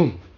Boom.